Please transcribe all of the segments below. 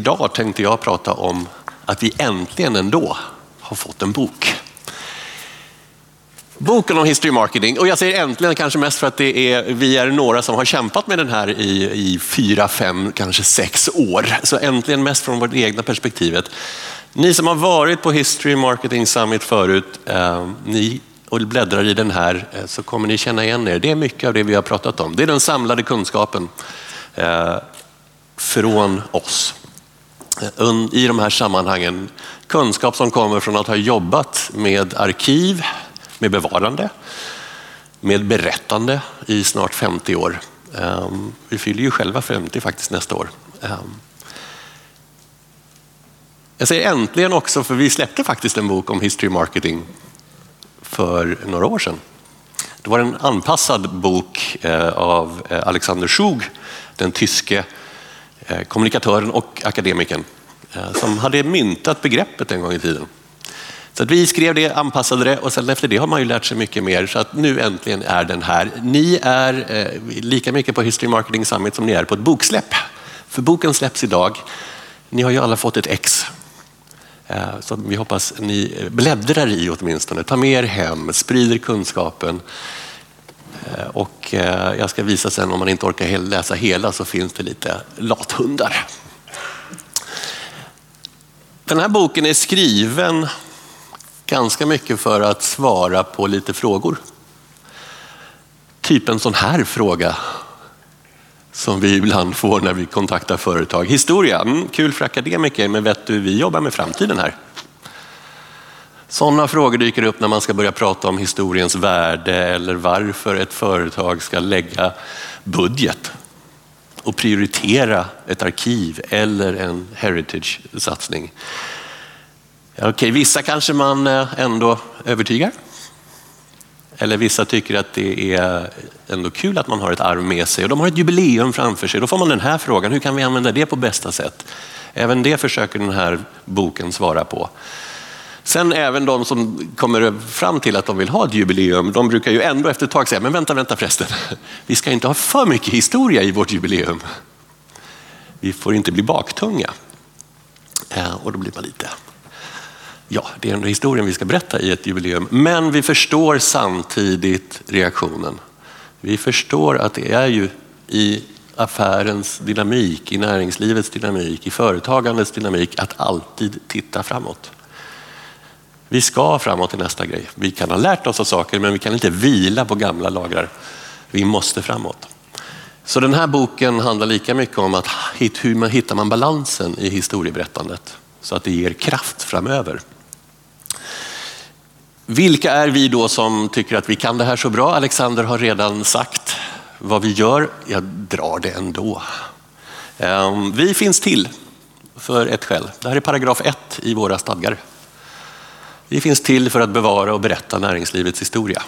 Idag tänkte jag prata om att vi äntligen ändå har fått en bok. Boken om history marketing. Och jag säger äntligen kanske mest för att det är, vi är några som har kämpat med den här i, i fyra, fem, kanske sex år. Så äntligen mest från vårt egna perspektivet. Ni som har varit på History Marketing Summit förut, eh, ni och bläddrar i den här eh, så kommer ni känna igen er. Det är mycket av det vi har pratat om. Det är den samlade kunskapen eh, från oss i de här sammanhangen. Kunskap som kommer från att ha jobbat med arkiv, med bevarande, med berättande i snart 50 år. Ehm, vi fyller ju själva 50 faktiskt nästa år. Ehm, jag säger äntligen också för vi släppte faktiskt en bok om history marketing för några år sedan. Det var en anpassad bok eh, av eh, Alexander Schug, den tyske Eh, kommunikatören och akademikern eh, som hade myntat begreppet en gång i tiden. Så att vi skrev det, anpassade det och sen efter det har man ju lärt sig mycket mer så att nu äntligen är den här. Ni är eh, lika mycket på History Marketing Summit som ni är på ett boksläpp. För boken släpps idag. Ni har ju alla fått ett ex Eh, som vi hoppas ni bläddrar i åtminstone. Ta med er hem, sprider kunskapen. Eh, och eh, jag ska visa sen om man inte orkar läsa hela så finns det lite lathundar. Den här boken är skriven ganska mycket för att svara på lite frågor. Typ en sån här fråga som vi ibland får när vi kontaktar företag. Historia, mm, kul för akademiker, men vet du, vi jobbar med framtiden här. Sådana frågor dyker upp när man ska börja prata om historiens värde eller varför ett företag ska lägga budget och prioritera ett arkiv eller en heritage-satsning. Okej, vissa kanske man eh, ändå övertygar. Eller vissa tycker att det är ändå kul att man har ett arv med sig och de har ett jubileum framför sig. Då får man den här frågan, hur kan vi använda det på bästa sätt? Även det försöker den här boken svara på. Sen även de som kommer fram till att de vill ha ett jubileum, de brukar ju ändå efter ett tag säga, men vänta, vänta förresten, vi ska inte ha för mycket historia i vårt jubileum. Vi får inte bli baktunga. Eh, och då blir man lite ja, det är ändå historien vi ska berätta i ett jubileum. Men vi förstår samtidigt reaktionen. Vi förstår att det är ju i affärens dynamik, i näringslivets dynamik, i företagandets dynamik att alltid titta framåt. Vi ska framåt till nästa grej. Vi kan ha lärt oss av saker men vi kan inte vila på gamla lagrar. Vi måste framåt. Så den här boken handlar lika mycket om att hur man hittar man balansen i historieberättandet så att det ger kraft framöver. Vilka är vi då som tycker att vi kan det här så bra? Alexander har redan sagt vad vi gör. Jag drar det ändå. Ehm, vi finns till för ett skäl. Det här är paragraf 1 i våra stadgar. Vi finns till för att bevara och berätta näringslivets historia.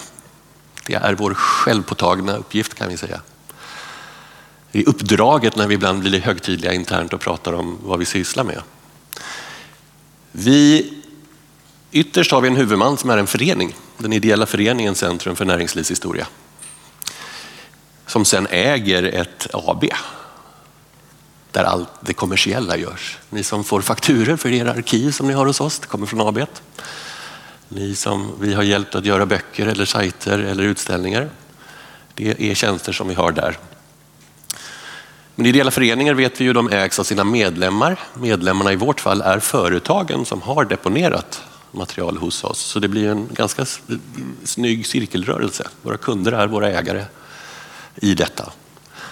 Det är vår självpåtagna uppgift kan vi säga. Det är uppdraget när vi ibland blir högtidliga internt och pratar om vad vi sysslar med. Vi Ytterst har vi en huvudman som är en förening, den ideella föreningen Centrum för näringslivshistoria. Som sen äger ett AB där allt det kommersiella görs. Ni som får fakturer för era arkiv som ni har hos oss, det kommer från AB. Ni som vi har hjälpt att göra böcker eller sajter eller utställningar. Det är tjänster som vi har där. Men ideella föreningar vet vi ju, de ägs av sina medlemmar. Medlemmarna i vårt fall är företagen som har deponerat material hos oss. Så det blir en ganska snygg cirkelrörelse. Våra kunder är våra ägare i detta.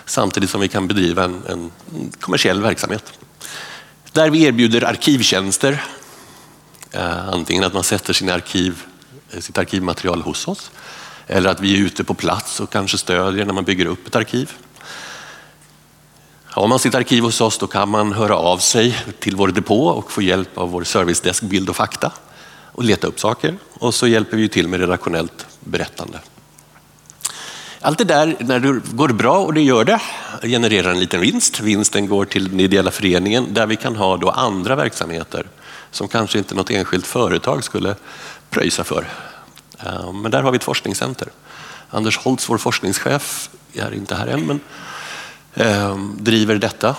Samtidigt som vi kan bedriva en, en kommersiell verksamhet. Där vi erbjuder arkivtjänster. Eh, antingen att man sätter sin arkiv, eh, sitt arkivmaterial hos oss eller att vi är ute på plats och kanske stödjer när man bygger upp ett arkiv. Har man sitt arkiv hos oss då kan man höra av sig till vår depå och få hjälp av vår servicedesk Bild och fakta och leta upp saker och så hjälper vi till med redaktionellt berättande. Allt det där, när det går bra, och det gör det, genererar en liten vinst. Vinsten går till den ideella föreningen där vi kan ha då andra verksamheter som kanske inte något enskilt företag skulle pröjsa för. Eh, men där har vi ett forskningscenter. Anders Holtz, vår forskningschef, är inte här än, men eh, driver detta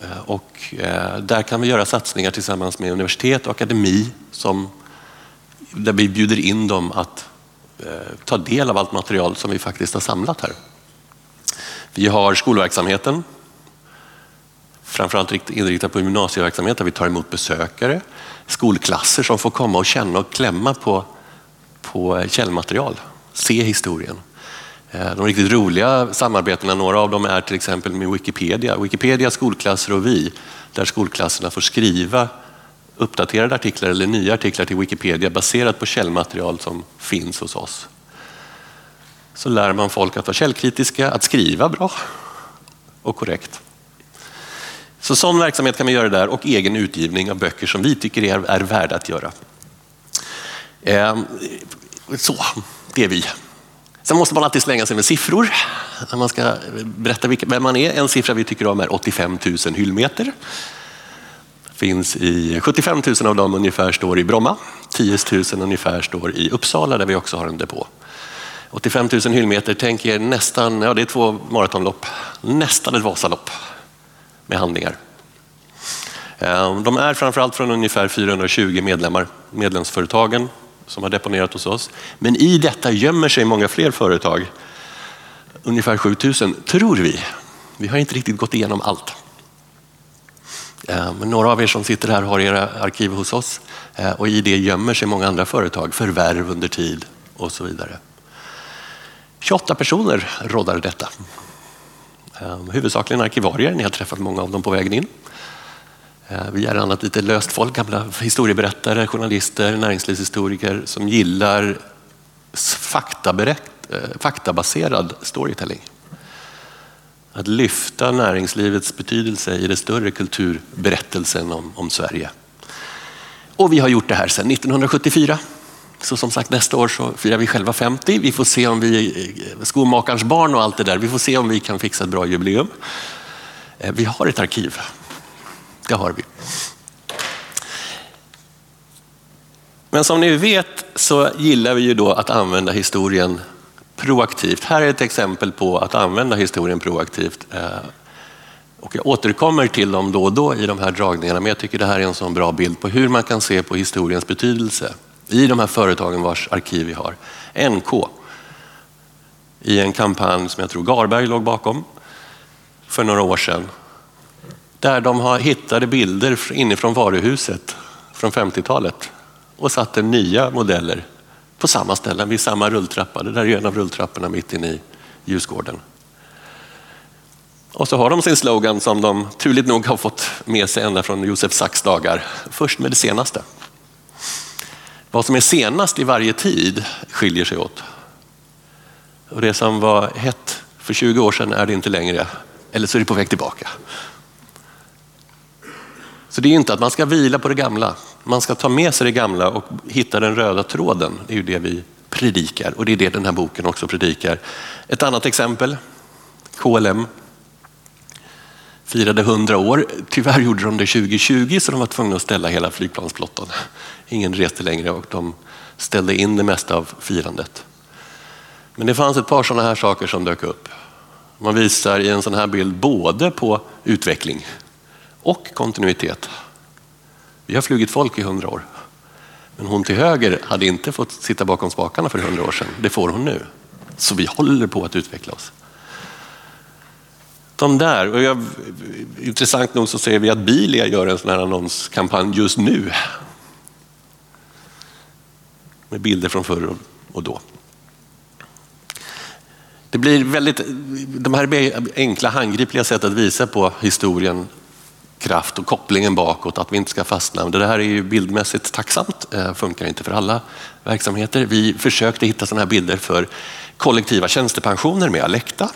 eh, och där kan vi göra satsningar tillsammans med universitet och akademi som, där vi bjuder in dem att ta del av allt material som vi faktiskt har samlat här. Vi har skolverksamheten, framförallt inriktad på gymnasieverksamhet där vi tar emot besökare, skolklasser som får komma och känna och klämma på, på källmaterial, se historien. Eh, de riktigt roliga samarbetena, några av dem är till exempel med Wikipedia. Wikipedia, skolklasser och vi, där skolklasserna får skriva uppdaterade artiklar eller nya artiklar till Wikipedia baserat på källmaterial som finns hos oss. Så lär man folk att vara källkritiska, att skriva bra och korrekt. Så sån verksamhet kan vi göra där och egen utgivning av böcker som vi tycker är, är värda att göra. Ehm, så, det är vi. Sen måste man alltid slänga sig med siffror när man ska berätta vem man är. En siffra vi tycker om är 85 000 hyllmeter. Finns i 75 000 av dem ungefär står i Bromma. 10 000 ungefär står i Uppsala där vi också har en depå. 85 000 hyllmeter, tänk er nästan, ja det är två maratonlopp, nästan ett Vasalopp med handlingar. Ehm, de är framförallt från ungefär 420 medlemmar, medlemsföretagen som har deponerat hos oss. Men i detta gömmer sig många fler företag. Ungefär 7000 tror vi. Vi har inte riktigt gått igenom allt. Men några av er som sitter här har era arkiv hos oss ehm, och i det gömmer sig många andra företag, förvärv under tid och så vidare. 28 personer råddar detta. Eh, huvudsakligen arkivarier, ni har träffat många av dem på vägen in. Eh, vi är annat lite löst folk, gamla historieberättare, journalister, näringslivshistoriker som gillar eh, faktabaserad storytelling. Att lyfta näringslivets betydelse i den större kulturberättelsen om, om Sverige. Och vi har gjort det här sedan 1974. Så som sagt nästa år så firar vi själva 50. Vi får se om vi, eh, skomakarens barn och allt det där, vi får se om vi kan fixa ett bra jubileum. Eh, vi har ett arkiv. Det har vi. Men som ni vet så gillar vi ju då att använda historien proaktivt. Här är ett exempel på att använda historien proaktivt. Eh, och jag återkommer till dem då och då i de här dragningarna, men jag tycker det här är en sån bra bild på hur man kan se på historiens betydelse i de här företagen vars arkiv vi har. NK, i en kampanj som jag tror Garberg låg bakom för några år sedan. Där de har hittade bilder inifrån varuhuset från 50-talet och satte nya modeller på samma ställen vid samma rulltrappa. Det där är en av rulltrapporna mitt inne i ljusgården. Och så har de sin slogan som de turligt nog har fått med sig ända från Josef Sachs dagar. Först med det senaste. Vad som är senast i varje tid skiljer sig åt. Och det som var hett för 20 år sedan är det inte längre, eller så är det på väg tillbaka. Så det är inte att man ska vila på det gamla. Man ska ta med sig det gamla och hitta den röda tråden. Det är ju det vi predikar och det är det den här boken också predikar. Ett annat exempel, KLM firade 100 år. Tyvärr gjorde de det 2020 så de var tvungna att ställa hela flygplansflottan. Ingen reste längre och de ställde in det mesta av firandet. Men det fanns ett par sådana här saker som dök upp. Man visar i en sån här bild både på utveckling och kontinuitet. Vi har flugit folk i 100 år. Men hon till höger hade inte fått sitta bakom spakarna för 100 år sedan. Det får hon nu. Så vi håller på att utveckla oss de där. Och jag, intressant nog så ser vi att Bilia gör en sån här annonskampanj just nu. Med bilder från förr och då. Det blir väldigt, de här enkla handgripliga sätt att visa på historien, kraft och kopplingen bakåt, att vi inte ska fastna. Det här är ju bildmässigt tacksamt, eh, funkar inte för alla verksamheter. Vi försökte hitta sådana här bilder för kollektiva tjänstepensioner med Alecta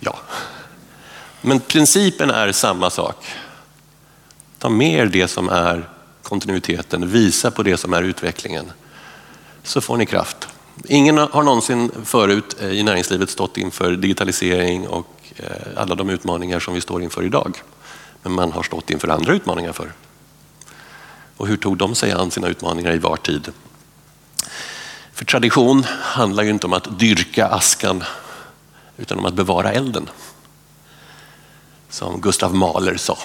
Ja. Men principen är samma sak. Ta med er det som är kontinuiteten, visa på det som är utvecklingen. Så får ni kraft. Ingen har någonsin förut eh, i näringslivet stått inför digitalisering och eh, alla de utmaningar som vi står inför idag. Men man har stått inför andra utmaningar för. Och hur tog de sig an sina utmaningar i var tid? För tradition handlar ju inte om att dyrka askan utan om att bevara elden. som Gustav Mahler sa.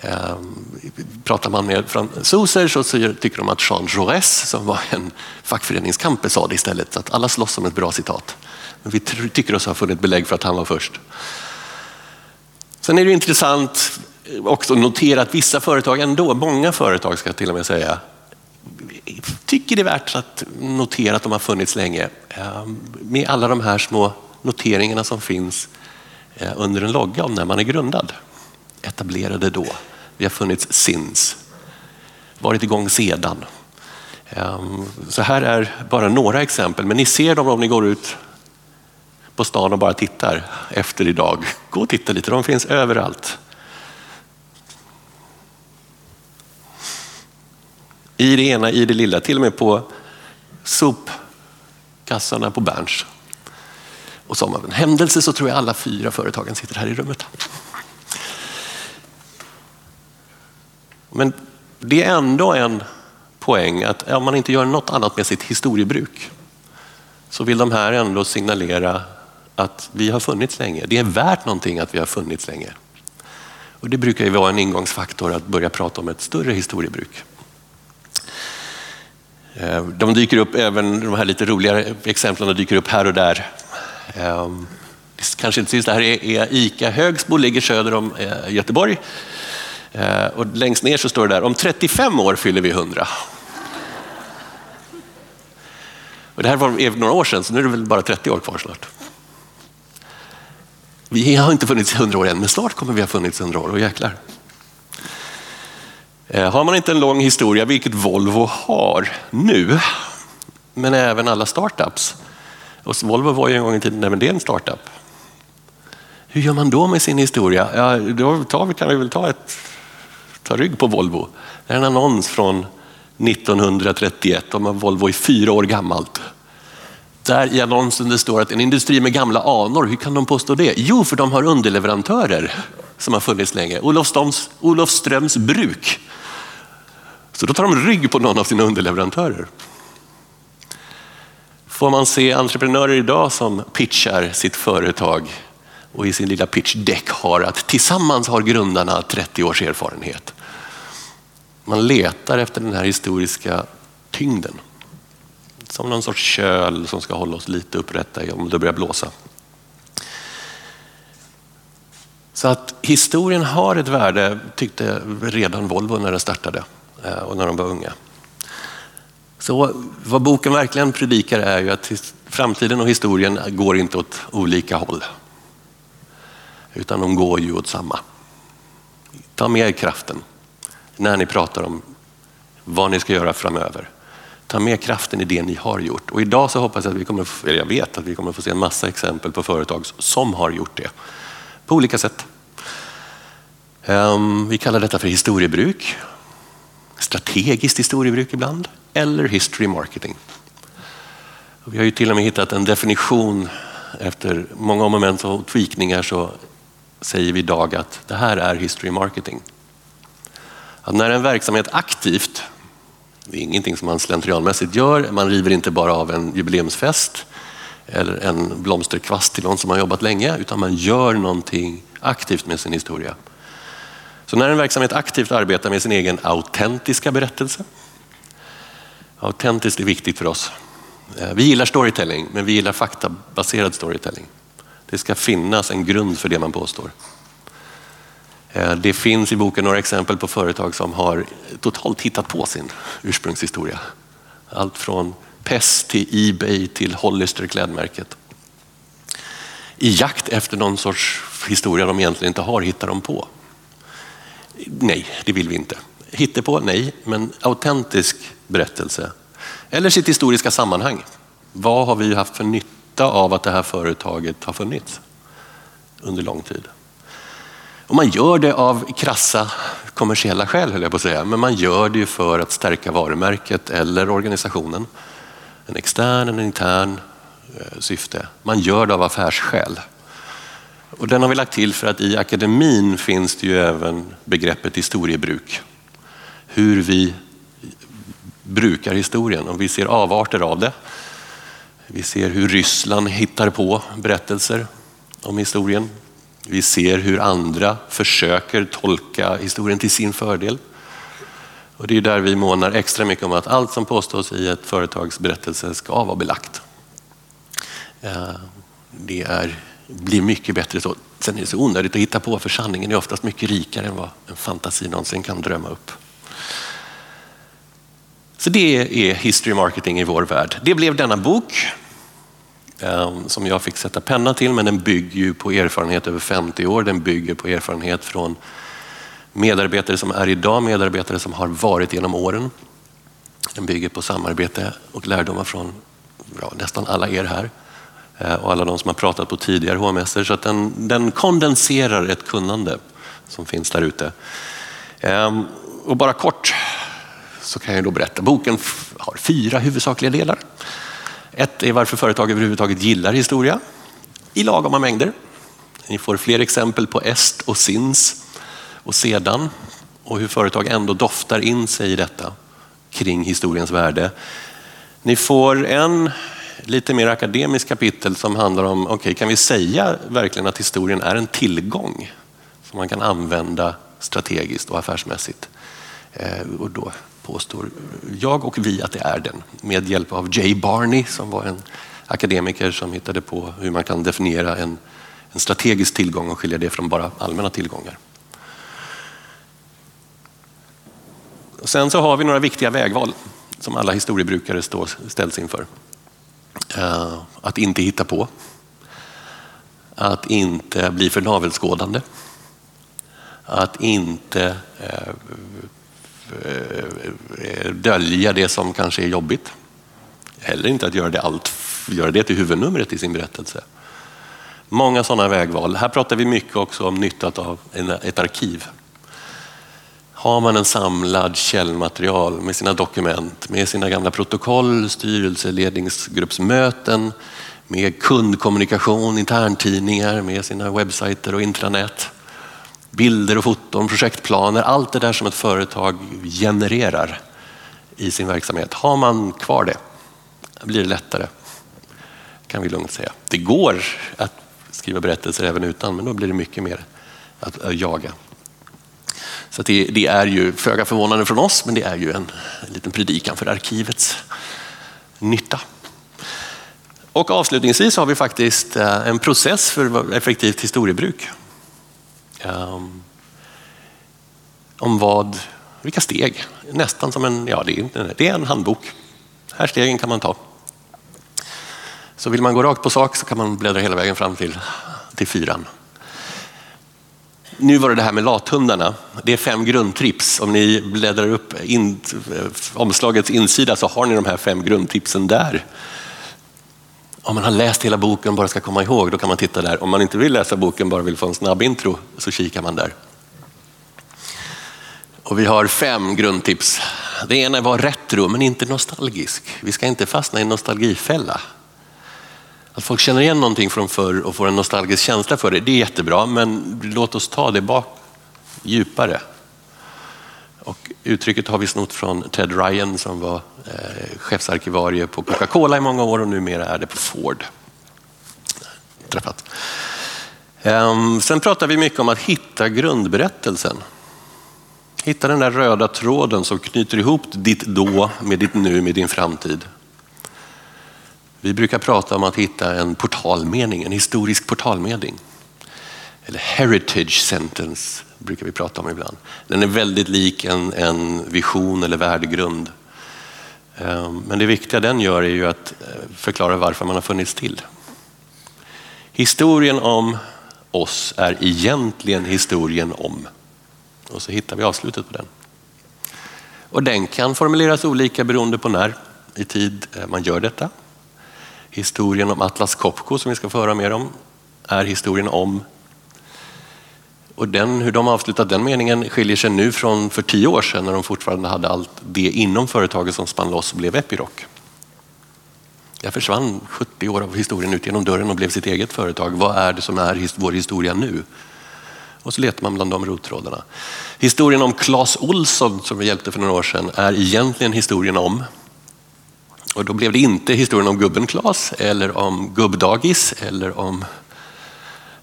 Ehm, pratar man med fransoser så tycker de att Jean Jaurès, som var en fackföreningskampe, sa det istället. Att alla slåss om ett bra citat. Men vi tycker oss ha funnit belägg för att han var först. Sen är det intressant eh, också att notera att vissa företag ändå, många företag ska jag till och med säga, tycker det är värt att notera att de har funnits länge. Ehm, med alla de här små noteringarna som finns eh, under en logga om när man är grundad. Etablerade då. Vi har funnits since. Varit igång sedan. Ehm, så här är bara några exempel, men ni ser dem om ni går ut på stan och bara tittar efter idag. Gå och titta lite, de finns överallt. I det ena, i det lilla, till och med på sopkassarna på Berns. Och som av en händelse så tror jag alla fyra företagen sitter här i rummet. Men det är ändå en poäng att om man inte gör något annat med sitt historiebruk så vill de här ändå signalera att vi har funnits länge. Det är värt någonting att vi har funnits länge. Och Det brukar ju vara en ingångsfaktor att börja prata om ett större historiebruk. Eh, de dyker upp, även de här lite roligare exemplen dyker upp här och där. Ehm, kanske inte syns, det här är ICA Högsbo, ligger söder om eh, Göteborg. Eh, och längst ner så står det där, om 35 år fyller vi 100. Och det här var några år sedan, så nu är det väl bara 30 år kvar snart. Vi har inte funnits i 100 år än, men snart kommer vi ha funnits i 100 år, och jäklar. Eh, har man inte en lång historia, vilket Volvo har nu, men även alla startups. Och Volvo var ju en gång i tiden även det en startup. Hur gör man då med sin historia? Ja, då tar vi, kan vi väl ta, ett, ta rygg på Volvo. Det är en annons från 1931 om att Volvo är fyra år gammalt. Där i annonsen det står att en industri med gamla anor, hur kan de påstå det? Jo, för de har underleverantörer som har funnits länge. Olofströms, Olofströms bruk. Så då tar de rygg på någon av sina underleverantörer. Får man se entreprenörer idag som pitchar sitt företag och i sin lilla pitch deck har att tillsammans har grundarna 30 års erfarenhet. Man letar efter den här historiska tyngden. Som någon sorts köl som ska hålla oss lite upprätta om det börjar blåsa. Så att historien har ett värde, tyckte redan Volvo när den startade Eh, och när de var unga. Så vad boken verkligen predikar är ju att framtiden och historien går inte åt olika håll. Utan de går ju åt samma. Ta med er kraften när ni pratar om vad ni ska göra framöver. Ta med kraften i det ni har gjort. Och idag så hoppas jag att vi kommer, eller jag vet att vi kommer få se en massa exempel på företag som har gjort det på olika sätt. Ehm, vi kallar detta för historiebruk, strategiskt historiebruk ibland, eller history marketing. Vi har ju till och med hittat en definition efter många moment och tweakningar så säger vi idag att det här är history marketing. Att när en verksamhet aktivt, det är ingenting som man slentrianmässigt gör, man river inte bara av en jubileumsfest eller en blomsterkvast till någon som har jobbat länge, utan man gör någonting aktivt med sin historia. Så när en verksamhet aktivt arbetar med sin egen autentiska berättelse. Autentiskt är viktigt för oss. Eh, vi gillar storytelling, men vi gillar faktabaserad storytelling. Det ska finnas en grund för det man påstår. Eh, det finns i boken några exempel på företag som har totalt hittat på sin ursprungshistoria. Allt från Pess till Ebay till Hollister klädmärket. I jakt efter någon sorts historia de egentligen inte har hittar de på. Nej, det vill vi inte. Hittepå, nej, men autentisk berättelse. Eller sitt historiska sammanhang. Vad har vi haft för nytta av att det här företaget har funnits under lång tid? Och man gör det av krassa kommersiella skäl, höll jag på att säga. Men man gör det ju för att stärka varumärket eller organisationen. En extern, en intern eh, syfte. Man gör det av affärsskäl. Och den har vi lagt till för att i akademin finns det ju även begreppet historiebruk. Hur vi brukar historien och vi ser avarter av det. Vi ser hur Ryssland hittar på berättelser om historien. Vi ser hur andra försöker tolka historien till sin fördel. Och det är där vi månar extra mycket om att allt som påstås i ett företags berättelse ska vara belagt. Eh, det är, blir mycket bättre så. Sen är det så onödigt att hitta på för sanningen är oftast mycket rikare än vad en fantasi någonsin kan drömma upp. Så det är history marketing i vår värld. Det blev denna bok ehm, som jag fick sätta penna till men den bygger ju på erfarenhet över 50 år. Den bygger på erfarenhet från medarbetare som är idag, medarbetare som har varit genom åren. Den bygger på samarbete och lärdomar från ja, nästan alla er här Eh, och alla de som har pratat på tidigare HMS. Så att den, den kondenserar ett kunnande som finns där ute. Ehm, och bara kort så kan jag då berätta. Boken har fyra huvudsakliga delar. Ett är varför företag överhuvudtaget gillar historia i lagoma mängder. Ni får fler exempel på est och sins och sedan och hur företag ändå doftar in sig i detta kring historiens värde. Ni får en lite mer akademiskt kapitel som handlar om, okay, kan vi säga verkligen att historien är en tillgång som man kan använda strategiskt och affärsmässigt? Eh, och då påstår jag och vi att det är den med hjälp av Jay Barney som var en akademiker som hittade på hur man kan definiera en, en strategisk tillgång och skilja det från bara allmänna tillgångar. Och sen så har vi några viktiga vägval som alla historiebrukare ställs inför. Eh, att inte hitta på. Att inte bli för navelskådande. Att inte eh, eh, dölja det som kanske är jobbigt. Heller inte att göra det, allt, göra det till huvudnumret i sin berättelse. Många sådana vägval. Här pratar vi mycket också om nyttan av ett arkiv. Har man en samlad källmaterial med sina dokument, med sina gamla protokoll, styrelseledningsgruppsmöten, med kundkommunikation, interntidningar, med sina webbsajter och intranät, bilder och foton, projektplaner, allt det där som ett företag genererar i sin verksamhet. Har man kvar det blir det lättare, kan vi lugnt säga. Det går att skriva berättelser även utan, men då blir det mycket mer att jaga. Så det, det, är ju föga förvånande från oss, men det är ju en, en liten predikan för arkivets nytta. Och avslutningsvis har vi faktiskt eh, en process för effektivt historiebruk. Um, om vad, vilka steg, nästan som en, ja det är, det är en handbok. Här stegen kan man ta. Så vill man gå rakt på sak så kan man bläddra hela vägen fram till, till fyran. Nu var det det här med lathundarna. Det är fem grundtips. Om ni bläddrar upp in, eh, omslagets insida så har ni de här fem grundtipsen där. Om man har läst hela boken och bara ska komma ihåg, då kan man titta där. Om man inte vill läsa boken, bara vill få en snabb intro, så kikar man där. Och vi har fem grundtips. Det ena är att vara retro, men inte nostalgisk. Vi ska inte fastna i en nostalgifälla. Att folk känner igen någonting från förr och får en nostalgisk känsla för det, det är jättebra, men låt oss ta det bak djupare. Och uttrycket har vi snott från Ted Ryan som var eh, chefsarkivarie på Coca-Cola i många år och numera är det på Ford. Träffat. Ehm, sen pratar vi mycket om att hitta grundberättelsen. Hitta den där röda tråden som knyter ihop ditt då med ditt nu med din framtid. Vi brukar prata om att hitta en portalmening, en historisk portalmening. Eller heritage sentence brukar vi prata om ibland. Den är väldigt lik en, en vision eller värdegrund. Ehm, men det viktiga den gör är ju att eh, förklara varför man har funnits till. Historien om oss är egentligen historien om. Och så hittar vi avslutet på den. Och den kan formuleras olika beroende på när i tid eh, man gör detta. Historien om Atlas Copco som vi ska föra mer om är historien om och den, hur de avslutat den meningen skiljer sig nu från för tio år sedan när de fortfarande hade allt det inom företaget som spann loss och blev Epiroc. Jag försvann 70 år av historien ut genom dörren och blev sitt eget företag. Vad är det som är vår historia nu? Och så letar man bland de rottrådarna. Historien om Clas Olsson som vi hjälpte för några år sedan är egentligen historien om och då blev det inte historien om gubben Klas eller om gubbdagis eller om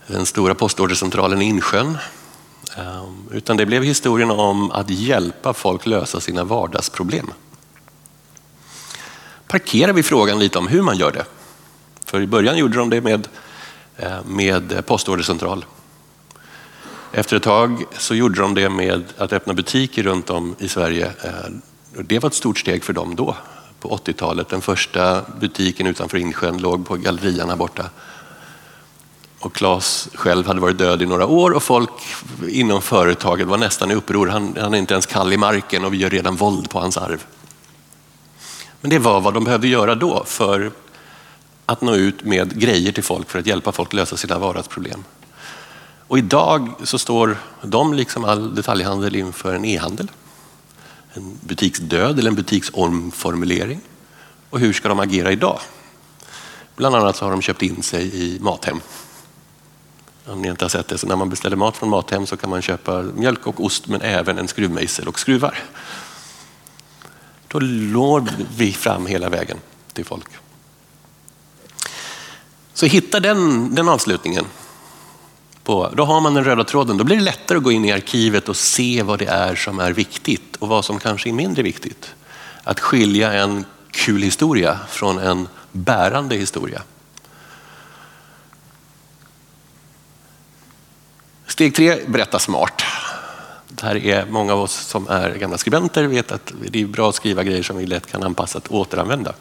den stora postordercentralen i Insjön. Ehm, utan det blev historien om att hjälpa folk lösa sina vardagsproblem. Parkerar vi frågan lite om hur man gör det. För i början gjorde de det med, eh, med postordercentral. Efter ett tag så gjorde de det med att öppna butiker runt om i Sverige. Eh, det var ett stort steg för dem då, på 80-talet. Den första butiken utanför Insjön låg på gallerian här borta. Och Claes själv hade varit död i några år och folk inom företaget var nästan i uppror. Han, han är inte ens kall i marken och vi gör redan våld på hans arv. Men det var vad de behövde göra då för att nå ut med grejer till folk för att hjälpa folk lösa sina vardagsproblem. Och idag så står de, liksom all detaljhandel, inför en e-handel. En butiksdöd eller en butiksomformulering. Och hur ska de agera idag? Bland annat så har de köpt in sig i Mathem. Om ni inte har sett det, så när man beställer mat från Mathem så kan man köpa mjölk och ost men även en skruvmejsel och skruvar. Då når vi fram hela vägen till folk. Så hitta den, den avslutningen på, då har man den röda tråden. Då blir det lättare att gå in i arkivet och se vad det är som är viktigt och vad som kanske är mindre viktigt. Att skilja en kul historia från en bärande historia. Steg tre, berätta smart. Det här är många av oss som är gamla skribenter vet att det är bra att skriva grejer som vi lätt kan anpassa och återanvända.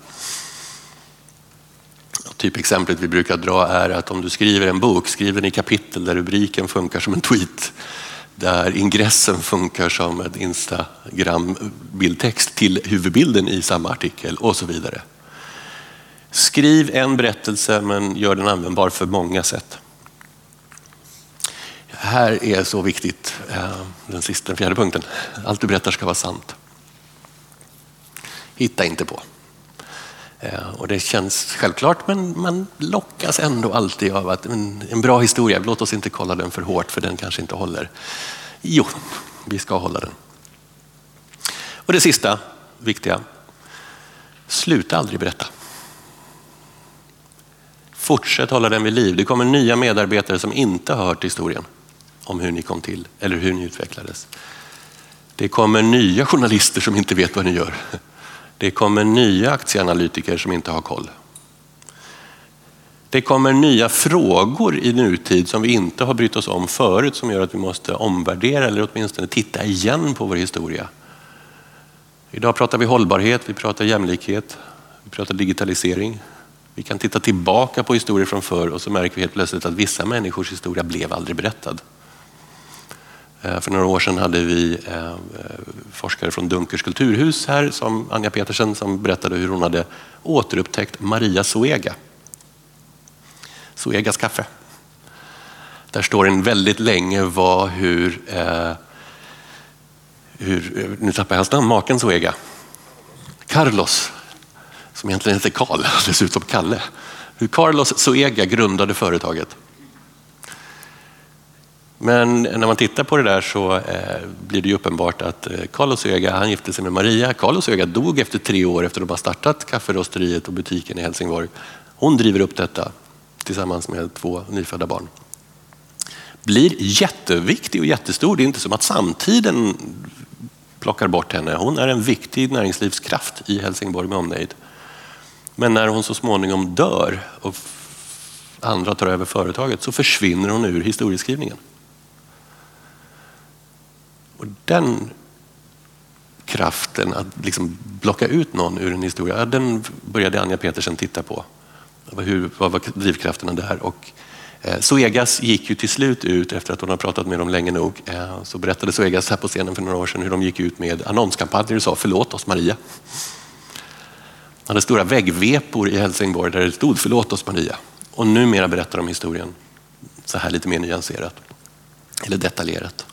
Typexemplet vi brukar dra är att om du skriver en bok, skriv den i kapitel där rubriken funkar som en tweet, där ingressen funkar som en Instagram-bildtext till huvudbilden i samma artikel och så vidare. Skriv en berättelse men gör den användbar för många sätt. Här är så viktigt, eh, den sista, den fjärde punkten. Allt du berättar ska vara sant. Hitta inte på. Eh, och det känns självklart men man lockas ändå alltid av att en, en bra historia, låt oss inte kolla den för hårt för den kanske inte håller. Jo, vi ska hålla den. Och det sista viktiga, sluta aldrig berätta. Fortsätt hålla den vid liv. Det kommer nya medarbetare som inte har hört historien om hur ni kom till eller hur ni utvecklades. Det kommer nya journalister som inte vet vad ni gör. Det kommer nya aktieanalytiker som inte har koll. Det kommer nya frågor i nutid som vi inte har brytt oss om förut som gör att vi måste omvärdera eller åtminstone titta igen på vår historia. Idag pratar vi hållbarhet, vi pratar jämlikhet, vi pratar digitalisering. Vi kan titta tillbaka på historier från förr och så märker vi helt plötsligt att vissa människors historia blev aldrig berättad. Eh, för några år sedan hade vi eh, forskare från Dunkers kulturhus här, som Anja Petersen, som berättade hur hon hade återupptäckt Maria Zoega. Zoegas kaffe. Där står en väldigt länge var hur, eh, hur eh, nu tappar jag hans namn, maken Zoega. Carlos, som egentligen heter Karl, dessutom Kalle. Hur Carlos Zoega grundade företaget. Men när man tittar på det där så eh, blir det ju uppenbart att eh, Carlos Öga, han gifte sig med Maria. Carlos Öga dog efter tre år efter att de har startat kafferosteriet och butiken i Helsingborg. Hon driver upp detta tillsammans med två nyfödda barn. Blir jätteviktig och jättestor. Det är inte som att samtiden plockar bort henne. Hon är en viktig näringslivskraft i Helsingborg med omnejd. Men när hon så småningom dör och andra tar över företaget så försvinner hon ur historieskrivningen. Och den kraften att liksom blocka ut någon ur en historia, den började Anja Petersen titta på. Hur, vad var drivkrafterna där? Och eh, Zoegas gick ju till slut ut efter att hon har pratat med dem länge nog. Eh, så berättade Zoegas här på scenen för några år sedan hur de gick ut med annonskampanjer och sa förlåt oss Maria. De hade stora väggvepor i Helsingborg där det stod förlåt oss Maria. Och numera berättar de historien så här lite mer nyanserat. Eller detaljerat.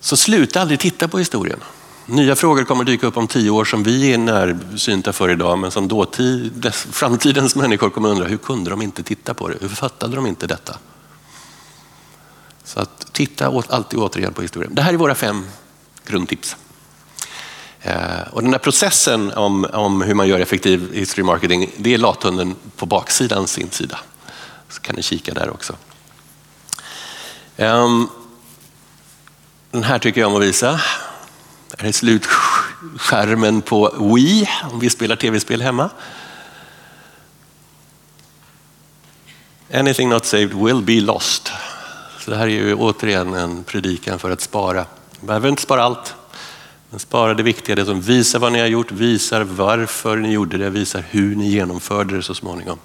Så sluta aldrig titta på historien. Nya frågor kommer dyka upp om tio år som vi är närsynta för idag men som dåtid, framtidens människor kommer undra hur kunde de inte titta på det? Hur fattade de inte detta? Så att titta alltid återigen på historien. Det här är våra fem grundtips. Eh, och den här processen om, om hur man gör effektiv history marketing, det är lathunden på baksidan sin sida. Så kan ni kika där också. Um, den här tycker jag om att visa. Det här är slutskärmen på Wii om vi spelar tv-spel hemma. Anything not saved will be lost. Så det här är ju återigen en predikan för att spara. Man behöver inte spara allt, men spara det viktiga, det som visar vad ni har gjort, visar varför ni gjorde det, visar hur ni genomförde det så småningom.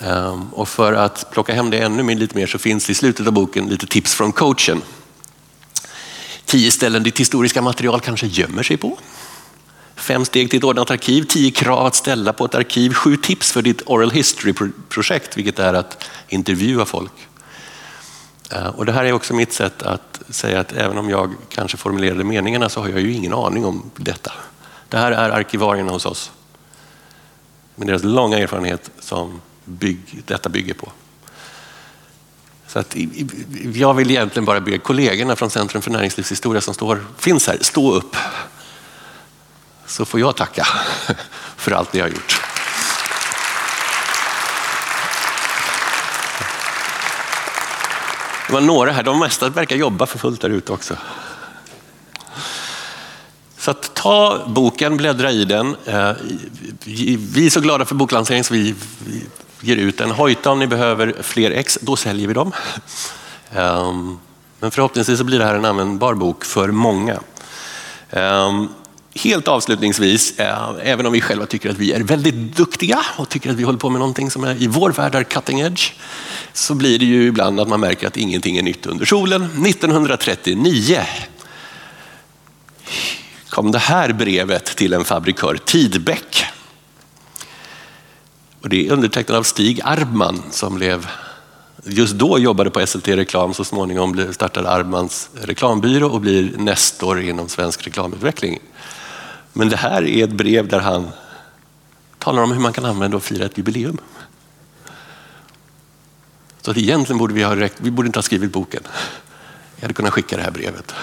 Ehm, och för att plocka hem det ännu lite mer så finns det i slutet av boken lite tips från coachen. Tio ställen ditt historiska material kanske gömmer sig på. Fem steg till ett ordnat arkiv, tio krav att ställa på ett arkiv, sju tips för ditt oral history-projekt, vilket är att intervjua folk. Ehm, och det här är också mitt sätt att säga att även om jag kanske formulerade meningarna så har jag ju ingen aning om detta. Det här är arkivarierna hos oss. Med deras långa erfarenhet som bygg, detta bygger på. Så att, jag vill egentligen bara be kollegorna från Centrum för näringslivshistoria som står, finns här, stå upp. Så får jag tacka för allt ni har gjort. Det var några här, de mesta verkar jobba för fullt där ute också. Så att ta boken, bläddra i den. Eh, vi är så glada för boklanseringen så vi ger ut en Hojta om ni behöver fler ex, då säljer vi dem. Ehm, men förhoppningsvis så blir det här en användbar bok för många. Ehm, helt avslutningsvis, eh, även om vi själva tycker att vi är väldigt duktiga och tycker att vi håller på med någonting som är i vår värld är cutting edge, så blir det ju ibland att man märker att ingenting är nytt under solen. 1939 kom det här brevet till en fabrikör, Tidbeck. Och det är undertecknat av Stig Arbman som blev, just då jobbade på SLT Reklam, så småningom startade Arbmans reklambyrå och blir nestor inom svensk reklamutveckling. Men det här är ett brev där han talar om hur man kan använda och fira ett jubileum. Så att egentligen borde vi ha räckt, vi borde inte ha skrivit boken. Jag hade kunnat skicka det här brevet.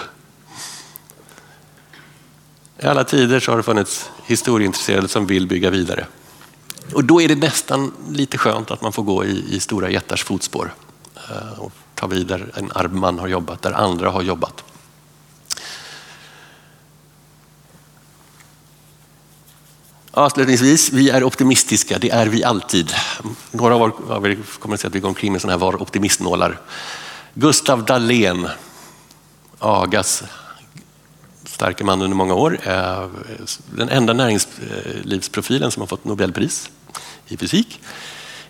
I alla tider så har det funnits historieintresserade som vill bygga vidare. Och då är det nästan lite skönt att man får gå i, i stora jättars fotspår eh, och ta vid där en arm man har jobbat, där andra har jobbat. Avslutningsvis, vi är optimistiska, det är vi alltid. Några av er kommer att säga att vi går omkring med sådana här var optimistnålar. Gustav Dahlén, Agas starka man under många år. Eh, den enda näringslivsprofilen som har fått Nobelpris i fysik.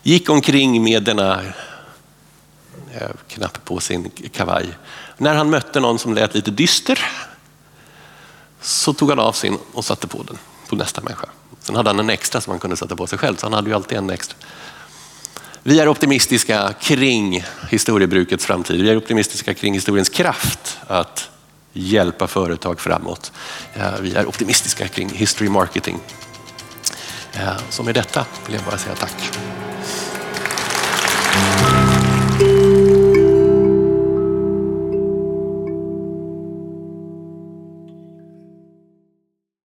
Gick omkring med denna eh, knapp på sin kavaj. När han mötte någon som lät lite dyster så tog han av sin och satte på den på nästa människa. Sen hade han en extra som han kunde sätta på sig själv, så han hade ju alltid en extra. Vi är optimistiska kring historiebrukets framtid. Vi är optimistiska kring historiens kraft att hjälpa företag framåt. Eh, vi är optimistiska kring history marketing. Eh, så med detta vill jag bara säga tack.